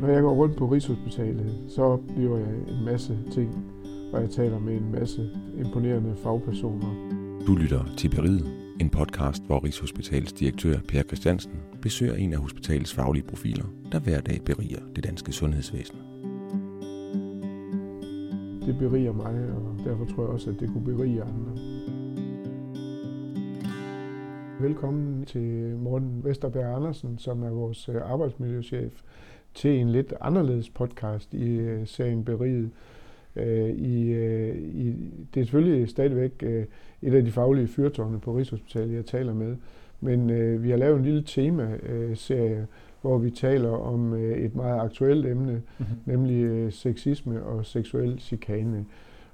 Når jeg går rundt på Rigshospitalet, så oplever jeg en masse ting, og jeg taler med en masse imponerende fagpersoner. Du lytter til Beriget, en podcast, hvor Rigshospitalets direktør Per Christiansen besøger en af hospitalets faglige profiler, der hver dag beriger det danske sundhedsvæsen. Det beriger mig, og derfor tror jeg også, at det kunne berige andre. Velkommen til Morten Vesterberg Andersen, som er vores øh, arbejdsmiljøchef, til en lidt anderledes podcast i øh, serien Beriget. Øh, I, i, det er selvfølgelig stadigvæk et af de faglige fyrtårne på Rigshospitalet, jeg taler med, men vi har lavet en lille tema-serie, hvor vi taler om et meget aktuelt emne, mm-hmm. nemlig sexisme og seksuel chikane.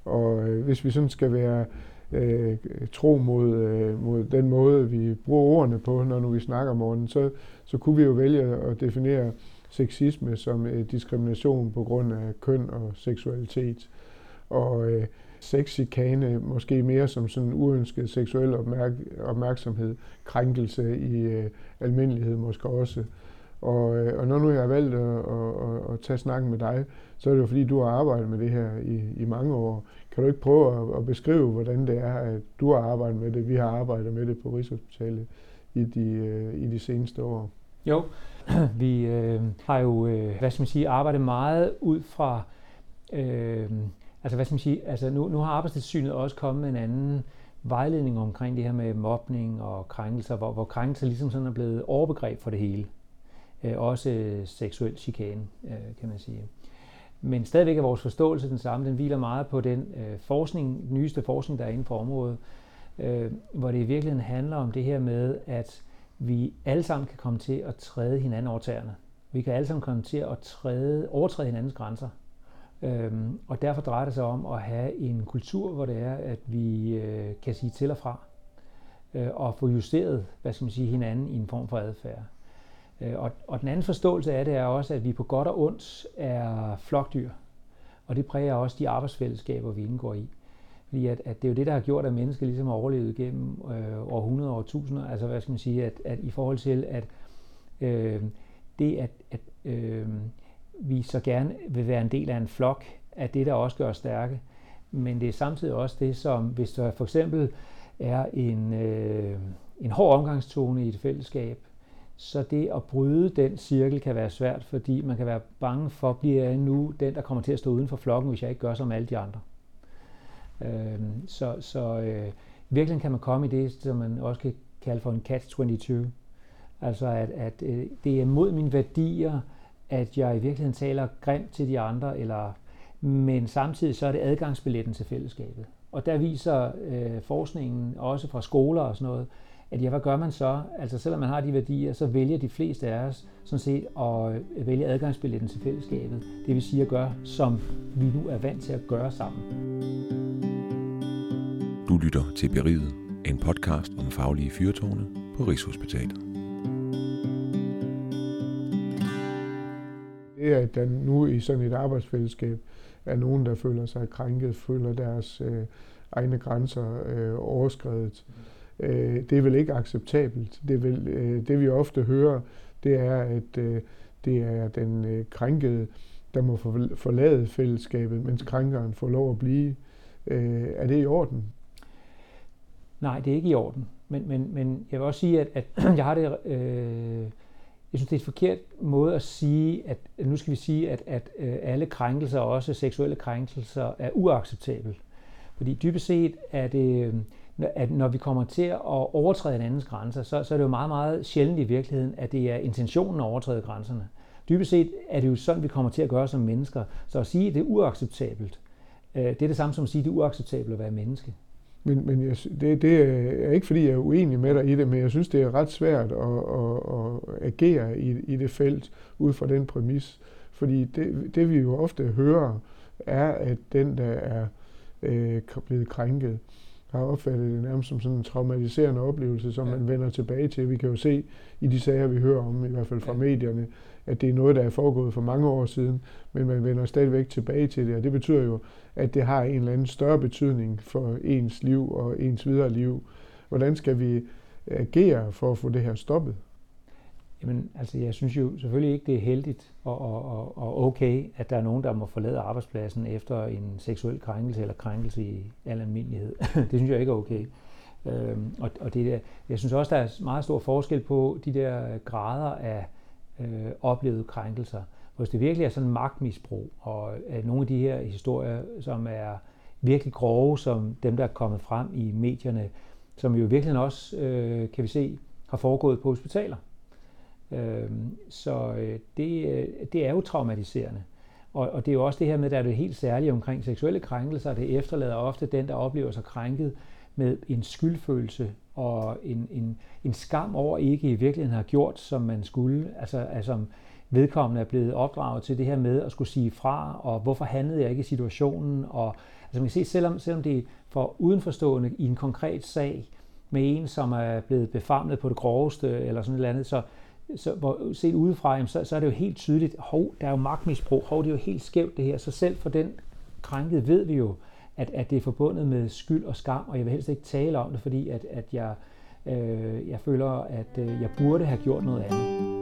Og hvis vi sådan skal være øh, tro mod, øh, mod den måde, vi bruger ordene på, når nu vi snakker om ordene, så, så kunne vi jo vælge at definere sexisme som øh, diskrimination på grund af køn og seksualitet. Og øh, sexikane måske mere som sådan uønsket seksuel opmærk- opmærksomhed, krænkelse i øh, almindelighed måske også. Og, øh, og når nu jeg har valgt at, at, at, at tage snakken med dig, så er det jo fordi, du har arbejdet med det her i, i mange år. Kan du ikke prøve at, at beskrive, hvordan det er, at du har arbejdet med det, vi har arbejdet med det på Rigshospitalet i de, øh, i de seneste år? Jo, vi øh, har jo, øh, hvad skal man sige, arbejdet meget ud fra, øh, altså hvad skal man sige, altså nu, nu har Arbejdstilsynet også kommet med en anden vejledning omkring det her med mobning og krænkelser, hvor, hvor krænkelser ligesom sådan er blevet overbegreb for det hele. Øh, også øh, seksuel chikane, øh, kan man sige. Men stadigvæk er vores forståelse den samme. Den hviler meget på den øh, forskning, den nyeste forskning, der er inden for området, øh, hvor det i virkeligheden handler om det her med, at vi alle sammen kan komme til at træde hinanden over tæerne. Vi kan alle sammen komme til at træde, overtræde hinandens grænser. Øhm, og derfor drejer det sig om at have en kultur, hvor det er, at vi øh, kan sige til og fra, øh, og få justeret, hvad skal man sige, hinanden i en form for adfærd. Øh, og, og den anden forståelse af det er også, at vi på godt og ondt er flokdyr. Og det præger også de arbejdsfællesskaber, vi indgår i. Fordi at, at det er jo det, der har gjort, at mennesker ligesom har overlevet gennem øh, århundreder og årtusinder. Altså hvad skal man sige, at, at i forhold til, at øh, det, at, at øh, vi så gerne vil være en del af en flok, er det, der også gør os stærke. Men det er samtidig også det, som hvis der for eksempel er en, øh, en hård omgangstone i et fællesskab, så det at bryde den cirkel kan være svært, fordi man kan være bange for, bliver jeg nu den, der kommer til at stå uden for flokken, hvis jeg ikke gør som alle de andre. Øh, så så øh, virkelig kan man komme i det, som man også kan kalde for en catch-22. Altså at, at øh, det er mod mine værdier, at jeg i virkeligheden taler grimt til de andre, eller, men samtidig så er det adgangsbilletten til fællesskabet. Og der viser øh, forskningen også fra skoler og sådan noget, at ja, hvad gør man så? Altså selvom man har de værdier, så vælger de fleste af os sådan set at øh, vælge adgangsbilletten til fællesskabet. Det vil sige at gøre, som vi nu er vant til at gøre sammen. Du lytter til Beriget, en podcast om faglige fyrtårne på Rigshospitalet. Det er, at der nu i sådan et arbejdsfællesskab er nogen, der føler sig krænket, føler deres øh, egne grænser øh, overskrevet. Mm øh, det er vel ikke acceptabelt. Det, er vel, øh, det vi ofte hører, det er, at øh, det er den øh, krænkede, der må forlade fællesskabet, mens krænkeren får lov at blive. Øh, er det i orden? Nej, det er ikke i orden. Men, men, men jeg vil også sige, at, at jeg har det... Øh, jeg synes, det er et forkert måde at sige, at nu skal vi sige, at, at øh, alle krænkelser, også seksuelle krænkelser, er uacceptabelt. Fordi dybest set er det... Øh, at når vi kommer til at overtræde en andens grænser, så, så er det jo meget, meget sjældent i virkeligheden, at det er intentionen at overtræde grænserne. Dybest set er det jo sådan, vi kommer til at gøre som mennesker. Så at sige, at det er uacceptabelt, øh, det er det samme som at sige, at det er uacceptabelt at være menneske. Men, men jeg, det, det er ikke, fordi jeg er uenig med dig i det, men jeg synes, det er ret svært at, at, at agere i, i det felt ud fra den præmis. Fordi det, det vi jo ofte hører, er, at den, der er øh, blevet krænket, har opfattet det nærmest som sådan en traumatiserende oplevelse, som ja. man vender tilbage til. Vi kan jo se i de sager, vi hører om, i hvert fald fra ja. medierne, at det er noget, der er foregået for mange år siden, men man vender stadigvæk tilbage til det, og det betyder jo, at det har en eller anden større betydning for ens liv og ens videre liv. Hvordan skal vi agere for at få det her stoppet? Jamen, altså jeg synes jo selvfølgelig ikke, det er heldigt og, og, og okay, at der er nogen, der må forlade arbejdspladsen efter en seksuel krænkelse eller krænkelse i al almindelighed. det synes jeg ikke er okay. Øhm, og, og det der, jeg synes også, der er meget stor forskel på de der grader af øh, oplevede krænkelser. Hvis det virkelig er sådan magtmisbrug, og øh, nogle af de her historier, som er virkelig grove, som dem, der er kommet frem i medierne, som jo virkelig også, øh, kan vi se, har foregået på hospitaler. Øhm, øh, så det, øh, det er jo traumatiserende. Og, og det er jo også det her med, at der er det helt særlige omkring seksuelle krænkelser. Det efterlader ofte den, der oplever sig krænket, med en skyldfølelse og en, en, en skam over ikke i virkeligheden har gjort, som man skulle. Altså, altså vedkommende er blevet opdraget til det her med at skulle sige fra, og hvorfor handlede jeg ikke i situationen. Og, altså man kan se, selvom, selvom det er for udenforstående i en konkret sag, med en, som er blevet befamlet på det groveste, eller sådan et eller andet, så, så hvor, set udefra, jamen, så, så er det jo helt tydeligt, hov, der er jo magtmisbrug, hov, det er jo helt skævt det her, så selv for den krænkede ved vi jo, at, at det er forbundet med skyld og skam, og jeg vil helst ikke tale om det, fordi at, at jeg, øh, jeg føler, at øh, jeg burde have gjort noget andet.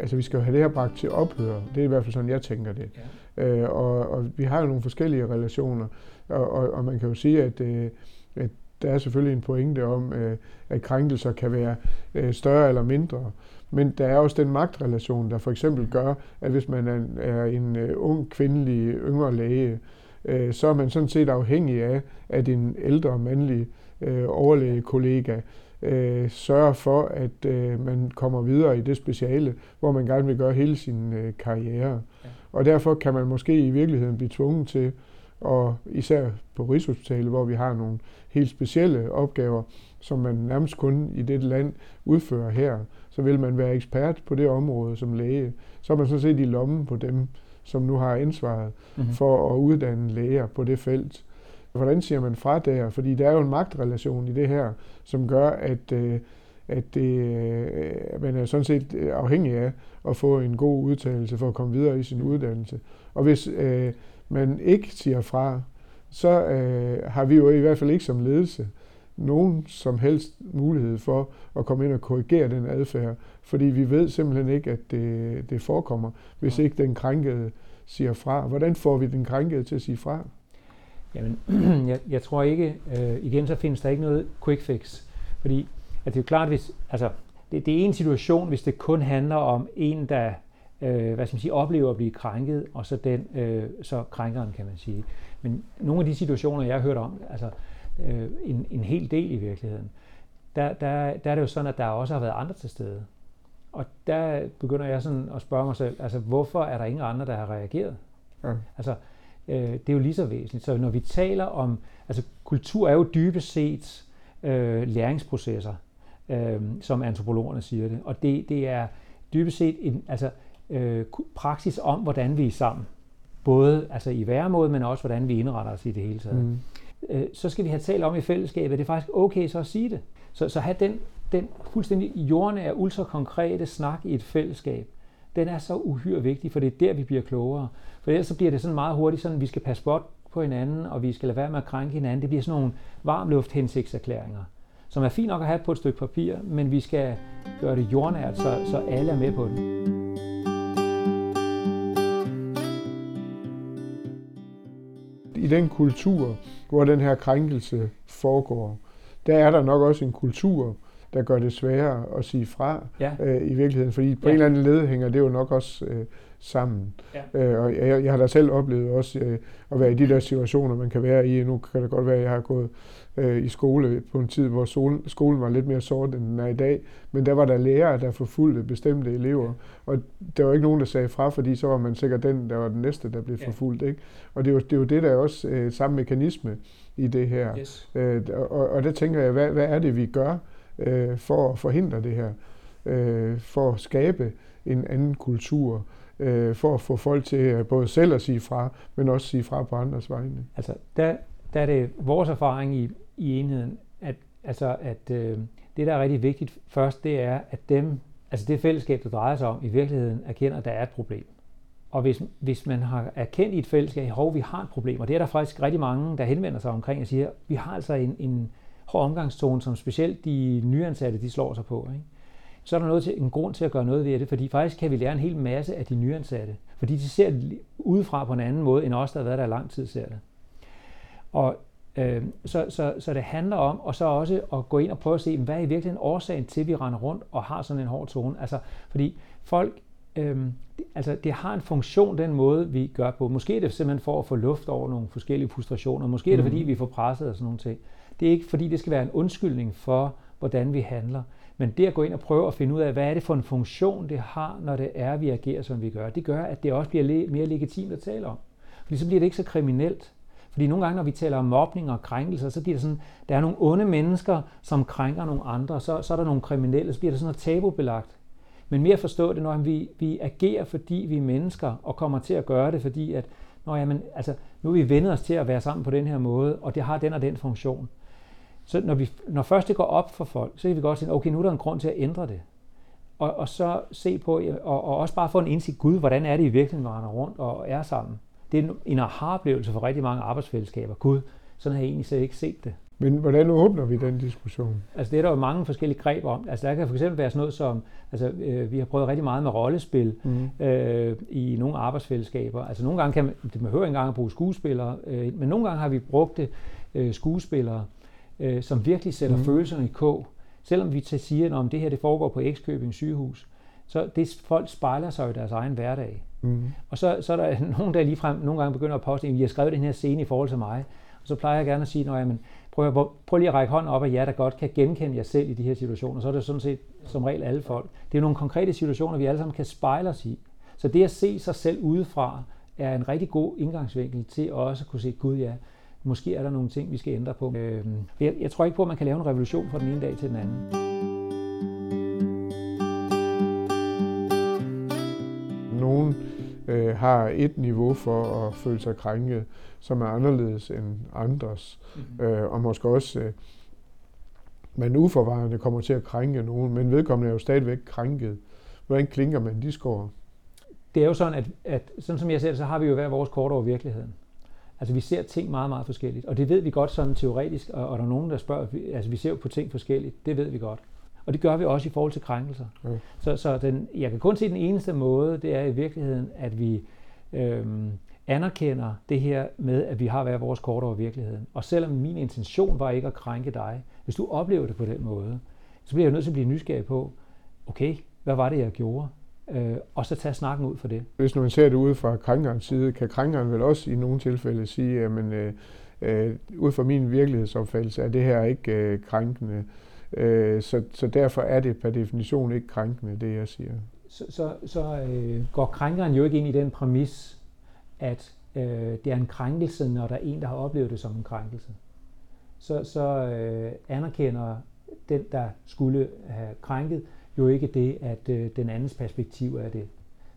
Altså vi skal jo have det her bragt til ophør. Det er i hvert fald sådan, jeg tænker det. Ja. Øh, og, og vi har jo nogle forskellige relationer, og, og, og man kan jo sige, at, øh, at der er selvfølgelig en pointe om, øh, at krænkelser kan være øh, større eller mindre. Men der er også den magtrelation, der for eksempel gør, at hvis man er, er en uh, ung, kvindelig, yngre læge, uh, så er man sådan set afhængig af, at en ældre, mandlig uh, overlægekollega uh, sørger for, at man kommer videre i det speciale, hvor man gerne vil gøre hele sin karriere. Ja. Og derfor kan man måske i virkeligheden blive tvunget til, og især på Rigshospitalet, hvor vi har nogle helt specielle opgaver, som man nærmest kun i det land udfører her, så vil man være ekspert på det område som læge. Så er man sådan set i lommen på dem, som nu har ansvaret mm-hmm. for at uddanne læger på det felt. Hvordan siger man fra der? Fordi der er jo en magtrelation i det her, som gør, at, øh, at det, øh, man er sådan set afhængig af at få en god udtalelse for at komme videre i sin uddannelse. Og hvis øh, man ikke siger fra, så øh, har vi jo i hvert fald ikke som ledelse nogen som helst mulighed for at komme ind og korrigere den adfærd, fordi vi ved simpelthen ikke, at det, det forekommer, hvis ikke den krænkede siger fra. Hvordan får vi den krænkede til at sige fra? Jamen, jeg, jeg tror ikke, øh, igen så findes der ikke noget quick fix, fordi at det er jo klart, hvis, altså, det, det er en situation, hvis det kun handler om en, der øh, hvad skal man sige, oplever at blive krænket, og så den, øh, så krænkeren, kan man sige. Men nogle af de situationer, jeg har hørt om, altså, øh, en, en hel del i virkeligheden, der, der, der er det jo sådan, at der også har været andre til stede. Og der begynder jeg sådan at spørge mig selv, altså hvorfor er der ingen andre, der har reageret? Ja. Altså, øh, det er jo lige så væsentligt. Så når vi taler om, altså kultur er jo dybest set øh, læringsprocesser, øh, som antropologerne siger det. Og det, det er dybest set en altså, øh, praksis om, hvordan vi er sammen. Både altså i væremåde, men også hvordan vi indretter os i det hele taget. Mm øh, så skal vi have talt om i fællesskabet, det er faktisk okay så at sige det. Så, så have den, den fuldstændig jordnære, ultrakonkrete snak i et fællesskab, den er så uhyre vigtig, for det er der, vi bliver klogere. For ellers så bliver det sådan meget hurtigt sådan, at vi skal passe godt på hinanden, og vi skal lade være med at krænke hinanden. Det bliver sådan nogle varmlufthensigtserklæringer, som er fint nok at have på et stykke papir, men vi skal gøre det jordnært, så, så alle er med på det. I den kultur, hvor den her krænkelse foregår, der er der nok også en kultur, der gør det sværere at sige fra ja. øh, i virkeligheden. Fordi på ja. en eller anden led hænger det jo nok også øh, sammen. Ja. Øh, og jeg, jeg har da selv oplevet også øh, at være i de der situationer, man kan være i. Nu kan det godt være, at jeg har gået øh, i skole på en tid, hvor sol, skolen var lidt mere sort, end den er i dag. Men der var der lærere, der forfulgte bestemte elever. Og der var ikke nogen, der sagde fra, fordi så var man sikkert den, der var den næste, der blev ja. forfulgt. Ikke? Og det er, jo, det er jo det, der er også øh, samme mekanisme i det her. Yes. Øh, og, og der tænker jeg, hvad, hvad er det, vi gør øh, for at forhindre det her? Øh, for at skabe en anden kultur? Øh, for at få folk til både selv at sige fra, men også sige fra på andres vegne. Altså, der, der er det vores erfaring i, i enheden, at, altså, at øh, det, der er rigtig vigtigt først, det er, at dem, altså det fællesskab, der drejer sig om, i virkeligheden erkender, at der er et problem. Og hvis, hvis man har erkendt i et fællesskab, at vi har et problem, og det er der faktisk rigtig mange, der henvender sig omkring og siger, vi har altså en, en hård omgangstone, som specielt de nyansatte, de slår sig på. Ikke? Så er der noget til, en grund til at gøre noget ved det, fordi faktisk kan vi lære en hel masse af de nyansatte, fordi de ser det udefra på en anden måde, end os, der har været der lang tid, ser det. Og øh, så, så, så det handler om, og så også at gå ind og prøve at se, hvad er i virkeligheden årsagen til, at vi render rundt og har sådan en hård tone. Altså, fordi folk, øh, altså det har en funktion, den måde, vi gør på. Måske er det simpelthen for at få luft over nogle forskellige frustrationer. Måske er det, mm. fordi vi får presset og sådan nogle ting. Det er ikke, fordi det skal være en undskyldning for, hvordan vi handler. Men det at gå ind og prøve at finde ud af, hvad er det for en funktion, det har, når det er, vi agerer, som vi gør, det gør, at det også bliver mere legitimt at tale om. Fordi så bliver det ikke så kriminelt. Fordi nogle gange, når vi taler om mobning og krænkelser, så bliver det sådan, der er nogle onde mennesker, som krænker nogle andre, så, så er der nogle kriminelle, så bliver det sådan noget tabubelagt. Men mere forstå det, når vi, vi agerer, fordi vi er mennesker, og kommer til at gøre det, fordi at, når, jamen, altså, nu er vi vendet os til at være sammen på den her måde, og det har den og den funktion. Så når, vi, når først det går op for folk, så kan vi godt sige, okay, nu er der en grund til at ændre det. Og, og så se på, og, og også bare få en indsigt, Gud, hvordan er det i virkeligheden, vi render rundt og er sammen. Det er en aha-oplevelse for rigtig mange arbejdsfællesskaber. Gud, sådan har jeg egentlig slet ikke set det. Men hvordan åbner vi den diskussion? Altså det er der jo mange forskellige greb om. Altså der kan for eksempel være sådan noget som, altså øh, vi har prøvet rigtig meget med rollespil mm. øh, i nogle arbejdsfællesskaber. Altså nogle gange kan man, det behøver ikke engang at bruge skuespillere, øh, men nogle gange har vi brugt det øh, skuespillere, øh, som virkelig sætter mm. følelserne i kog. Selvom vi til siger, at det her det foregår på Ekskøbing sygehus, så det folk spejler sig i deres egen hverdag. Mm. Og så, så er der nogen, der ligefrem nogle gange begynder at påstå, at vi har skrevet den her scene i forhold til mig. Og så plejer jeg gerne at sige, at prøv, prøv lige at række hånden op af jer, der godt kan genkende jer selv i de her situationer. Så er det sådan set som regel alle folk. Det er nogle konkrete situationer, vi alle sammen kan spejle os i. Så det at se sig selv udefra, er en rigtig god indgangsvinkel til også at kunne se, gud ja, måske er der nogle ting, vi skal ændre på. Øh, jeg, jeg tror ikke på, at man kan lave en revolution fra den ene dag til den anden. Nogen øh, har et niveau for at føle sig krænket, som er anderledes end andres. Mm-hmm. Øh, og måske også, øh, man uforvarende kommer til at krænke nogen, men vedkommende er jo stadigvæk krænket. Hvordan klinker man de skår? Det er jo sådan, at, at sådan som jeg ser det, så har vi jo hver vores kort over virkeligheden. Altså vi ser ting meget, meget forskelligt, og det ved vi godt sådan teoretisk, og, og der er nogen, der spørger, altså vi ser jo på ting forskelligt, det ved vi godt. Og det gør vi også i forhold til krænkelser. Mm. Så, så den, jeg kan kun se den eneste måde, det er i virkeligheden, at vi øhm, anerkender det her med, at vi har hver vores kort over virkeligheden. Og selvom min intention var ikke at krænke dig, hvis du oplever det på den måde, så bliver jeg nødt til at blive nysgerrig på, okay, hvad var det, jeg gjorde? Øh, og så tage snakken ud for det. Hvis man ser det ud fra krænkerens side, kan krænkeren vel også i nogle tilfælde sige, at øh, øh, ud fra min virkelighedsopfattelse er det her ikke øh, krænkende. Øh, så, så derfor er det per definition ikke krænkende, det jeg siger. Så, så, så øh, går krænkeren jo ikke ind i den præmis, at øh, det er en krænkelse, når der er en, der har oplevet det som en krænkelse. Så, så øh, anerkender den, der skulle have krænket, jo ikke det, at øh, den andens perspektiv er det.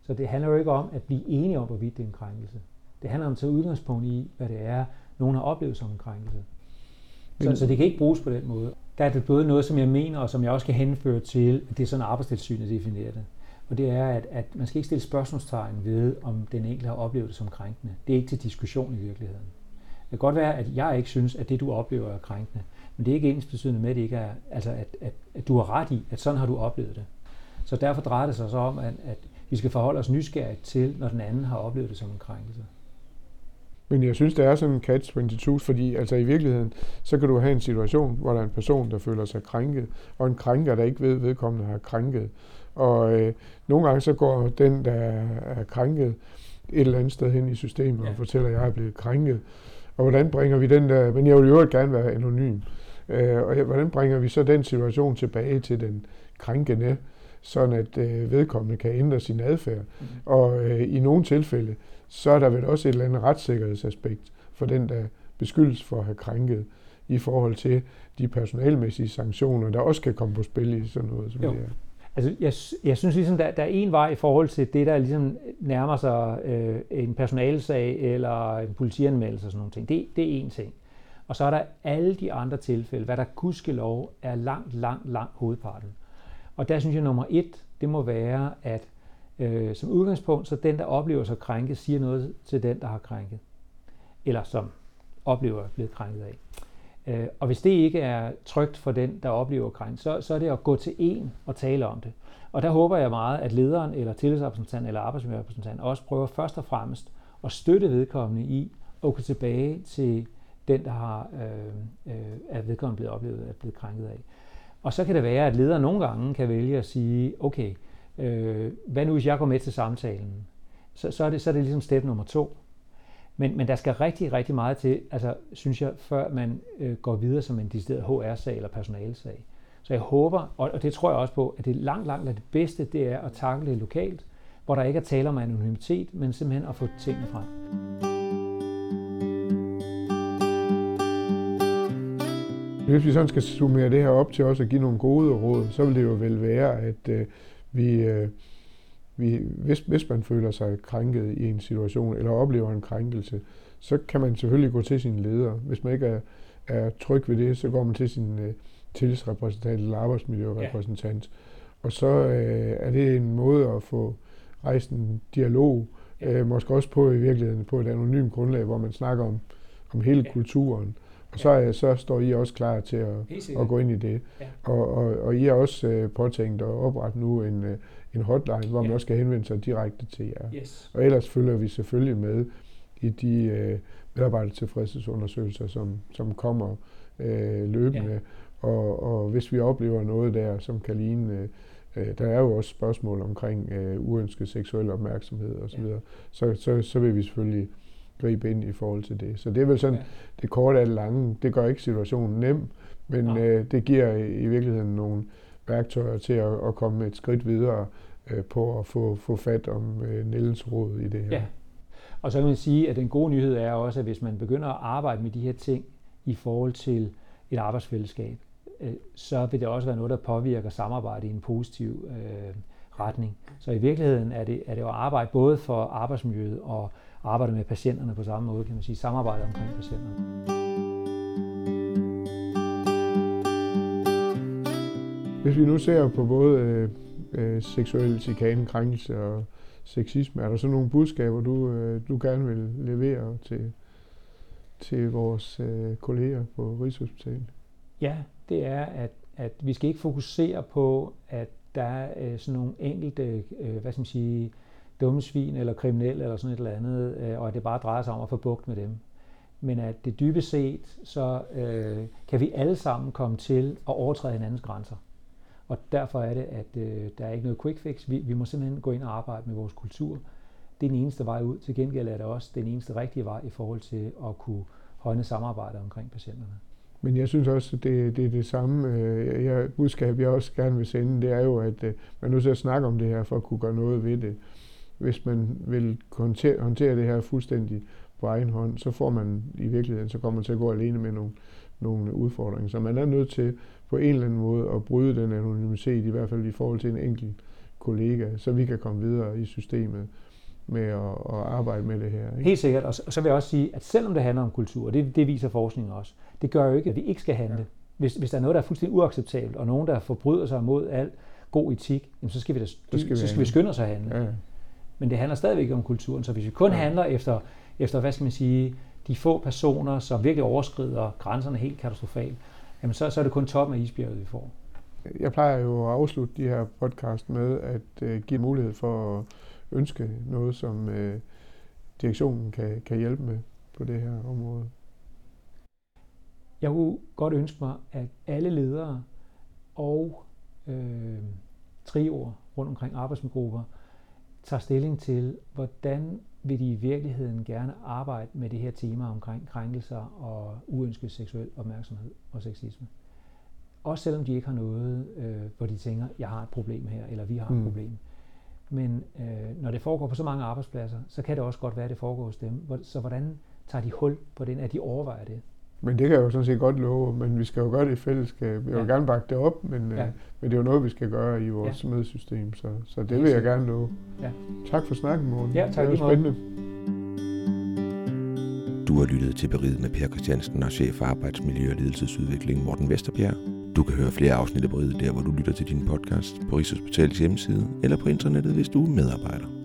Så det handler jo ikke om at blive enige om, hvorvidt det er en krænkelse. Det handler om at tage udgangspunkt i, hvad det er, nogen har oplevet som en krænkelse. Så, så det kan ikke bruges på den måde. Der er det både noget, som jeg mener, og som jeg også kan henføre til, at det er sådan arbejdstilsynet definerer det. Og det er, at, at man skal ikke stille spørgsmålstegn ved, om den enkelte har oplevet det som krænkende. Det er ikke til diskussion i virkeligheden. Det kan godt være, at jeg ikke synes, at det, du oplever, er krænkende. Men det er ikke ens betydende med, at, det ikke er, altså at, at, at du har ret i, at sådan har du oplevet det. Så derfor drejer det sig så om, at, at vi skal forholde os nysgerrigt til, når den anden har oplevet det som en krænkelse. Men jeg synes, det er sådan en catch-22, fordi altså i virkeligheden, så kan du have en situation, hvor der er en person, der føler sig krænket, og en krænker, der ikke ved, vedkommende har krænket. Og øh, nogle gange så går den, der er krænket, et eller andet sted hen i systemet ja. og fortæller, at jeg er blevet krænket. Og hvordan bringer vi den der, men jeg vil jo gerne være anonym. Øh, og hvordan bringer vi så den situation tilbage til den krænkende, sådan at øh, vedkommende kan ændre sin adfærd. Mm. Og øh, i nogle tilfælde, så er der vel også et eller andet retssikkerhedsaspekt for den, der beskyldes for at have krænket i forhold til de personalmæssige sanktioner, der også kan komme på spil i sådan noget som jo. det er. Altså, jeg, jeg synes ligesom, der, der er en vej i forhold til det, der ligesom nærmer sig øh, en personalsag eller en politianmeldelse og sådan nogle ting. Det, det er en ting. Og så er der alle de andre tilfælde, hvad der gudskelov er langt, langt, langt hovedparten. Og der synes jeg, nummer et, det må være, at øh, som udgangspunkt, så den, der oplever sig krænket, siger noget til den, der har krænket. Eller som oplever er blevet krænket af. Øh, og hvis det ikke er trygt for den, der oplever krænk, så, så er det at gå til en og tale om det. Og der håber jeg meget, at lederen eller tillidsrepræsentant eller arbejdsmiljørepræsentant også prøver først og fremmest at støtte vedkommende i at gå tilbage til den, der har, øh, øh, er vedkommende blevet oplevet, at blevet krænket af. Og så kan det være, at lederen nogle gange kan vælge at sige, okay, øh, hvad nu hvis jeg går med til samtalen? Så, så, er, det, så er det ligesom step nummer to. Men, men der skal rigtig, rigtig meget til, altså, synes jeg, før man øh, går videre som en decideret HR-sag eller personalesag. Så jeg håber, og det tror jeg også på, at det langt, langt det bedste, det er at takle det lokalt, hvor der ikke er tale om anonymitet, men simpelthen at få tingene frem. Hvis vi sådan skal summere det her op til også at give nogle gode råd, så vil det jo vel være, at øh, vi, øh, vi hvis, hvis man føler sig krænket i en situation, eller oplever en krænkelse, så kan man selvfølgelig gå til sin leder. Hvis man ikke er, er tryg ved det, så går man til sin øh, tillidsrepræsentant eller arbejdsmiljørepræsentant. Ja. Og så øh, er det en måde at få rejst en dialog, ja. øh, måske også på i virkeligheden på et anonymt grundlag, hvor man snakker om, om hele ja. kulturen. Og så, er, så står I også klar til at, at gå ind i det. Ja. Og, og, og I er også øh, påtænkt at oprette nu en, øh, en hotline, hvor ja. man også kan henvende sig direkte til jer. Yes. Og ellers følger vi selvfølgelig med i de øh, medarbejdertilfredshedsundersøgelser, som, som kommer øh, løbende. Ja. Og, og hvis vi oplever noget der, som kan ligne... Øh, der er jo også spørgsmål omkring øh, uønsket seksuel opmærksomhed osv., så, ja. så, så, så vil vi selvfølgelig gribe ind i forhold til det. Så det er vel sådan, ja. det korte af det lange, det gør ikke situationen nem, men ja. øh, det giver i virkeligheden nogle værktøjer til at, at komme et skridt videre øh, på at få, få fat om øh, Nellens råd i det her. Ja. Og så kan man sige, at den gode nyhed er også, at hvis man begynder at arbejde med de her ting i forhold til et arbejdsfællesskab, øh, så vil det også være noget, der påvirker samarbejdet i en positiv øh, retning. Så i virkeligheden er det, er det at arbejde både for arbejdsmiljøet og arbejde med patienterne på samme måde, kan man sige, samarbejde omkring patienterne. Hvis vi nu ser på både øh, øh, seksuel chikane, krænkelse og sexisme, er der så nogle budskaber, du, øh, du gerne vil levere til, til vores øh, kolleger på Rigshospitalet? Ja, det er, at, at vi skal ikke fokusere på, at der er øh, sådan nogle enkelte, øh, hvad skal man sige, dumme svin eller kriminelle eller sådan et eller andet, øh, og at det bare drejer sig om at få bugt med dem. Men at det dybest set, så øh, kan vi alle sammen komme til at overtræde hinandens grænser. Og derfor er det, at øh, der er ikke noget quick fix. Vi, vi må simpelthen gå ind og arbejde med vores kultur. Det er den eneste vej ud. Til gengæld er det også den eneste rigtige vej i forhold til at kunne højne samarbejdet omkring patienterne. Men jeg synes også, at det, det er det samme øh, jeg, budskab, jeg også gerne vil sende. Det er jo, at øh, man er nødt til at snakke om det her, for at kunne gøre noget ved det hvis man vil håndtere, håndtere det her fuldstændig på egen hånd, så får man i virkeligheden, så kommer man til at gå alene med nogle, nogle udfordringer. Så man er nødt til på en eller anden måde at bryde den anonymitet, i hvert fald i forhold til en enkelt kollega, så vi kan komme videre i systemet med at, at arbejde med det her. Ikke? Helt sikkert, og så vil jeg også sige, at selvom det handler om kultur, og det, det viser forskningen også, det gør jo ikke, at vi ikke skal handle. Ja. Hvis, hvis der er noget, der er fuldstændig uacceptabelt, og nogen, der forbryder sig mod al god etik, jamen så skal vi, da, så skal vi, så skal vi skynde os at handle. Ja. Men det handler stadigvæk om kulturen, så hvis vi kun ja. handler efter, efter, hvad skal man sige, de få personer, som virkelig overskrider grænserne helt katastrofalt, jamen så, så er det kun toppen af isbjerget, vi får. Jeg plejer jo at afslutte de her podcast med at uh, give mulighed for at ønske noget, som uh, direktionen kan, kan hjælpe med på det her område. Jeg kunne godt ønske mig, at alle ledere og øh, trioer rundt omkring arbejdsgrupper tager stilling til, hvordan vil de i virkeligheden gerne arbejde med det her tema omkring krænkelser og uønsket seksuel opmærksomhed og sexisme. Også selvom de ikke har noget, øh, hvor de tænker, jeg har et problem her, eller vi har et mm. problem. Men øh, når det foregår på så mange arbejdspladser, så kan det også godt være, at det foregår hos dem. Så hvordan tager de hul på den, at de overvejer det? Men det kan jeg jo sådan set godt love, men vi skal jo gøre det i fællesskab. Jeg vil ja. gerne bakke det op, men, ja. øh, men det er jo noget, vi skal gøre i vores ja. mødesystem, så, så det vil jeg gerne love. Ja. Tak for snakken, Morten. Ja, tak det var spændende. Du har lyttet til Beriget med Per Christiansen og chef for arbejdsmiljø og ledelsesudvikling Morten Vesterbjerg. Du kan høre flere afsnit af Beriget der, hvor du lytter til din podcast på Rigshospitalets hjemmeside eller på internettet, hvis du er medarbejder.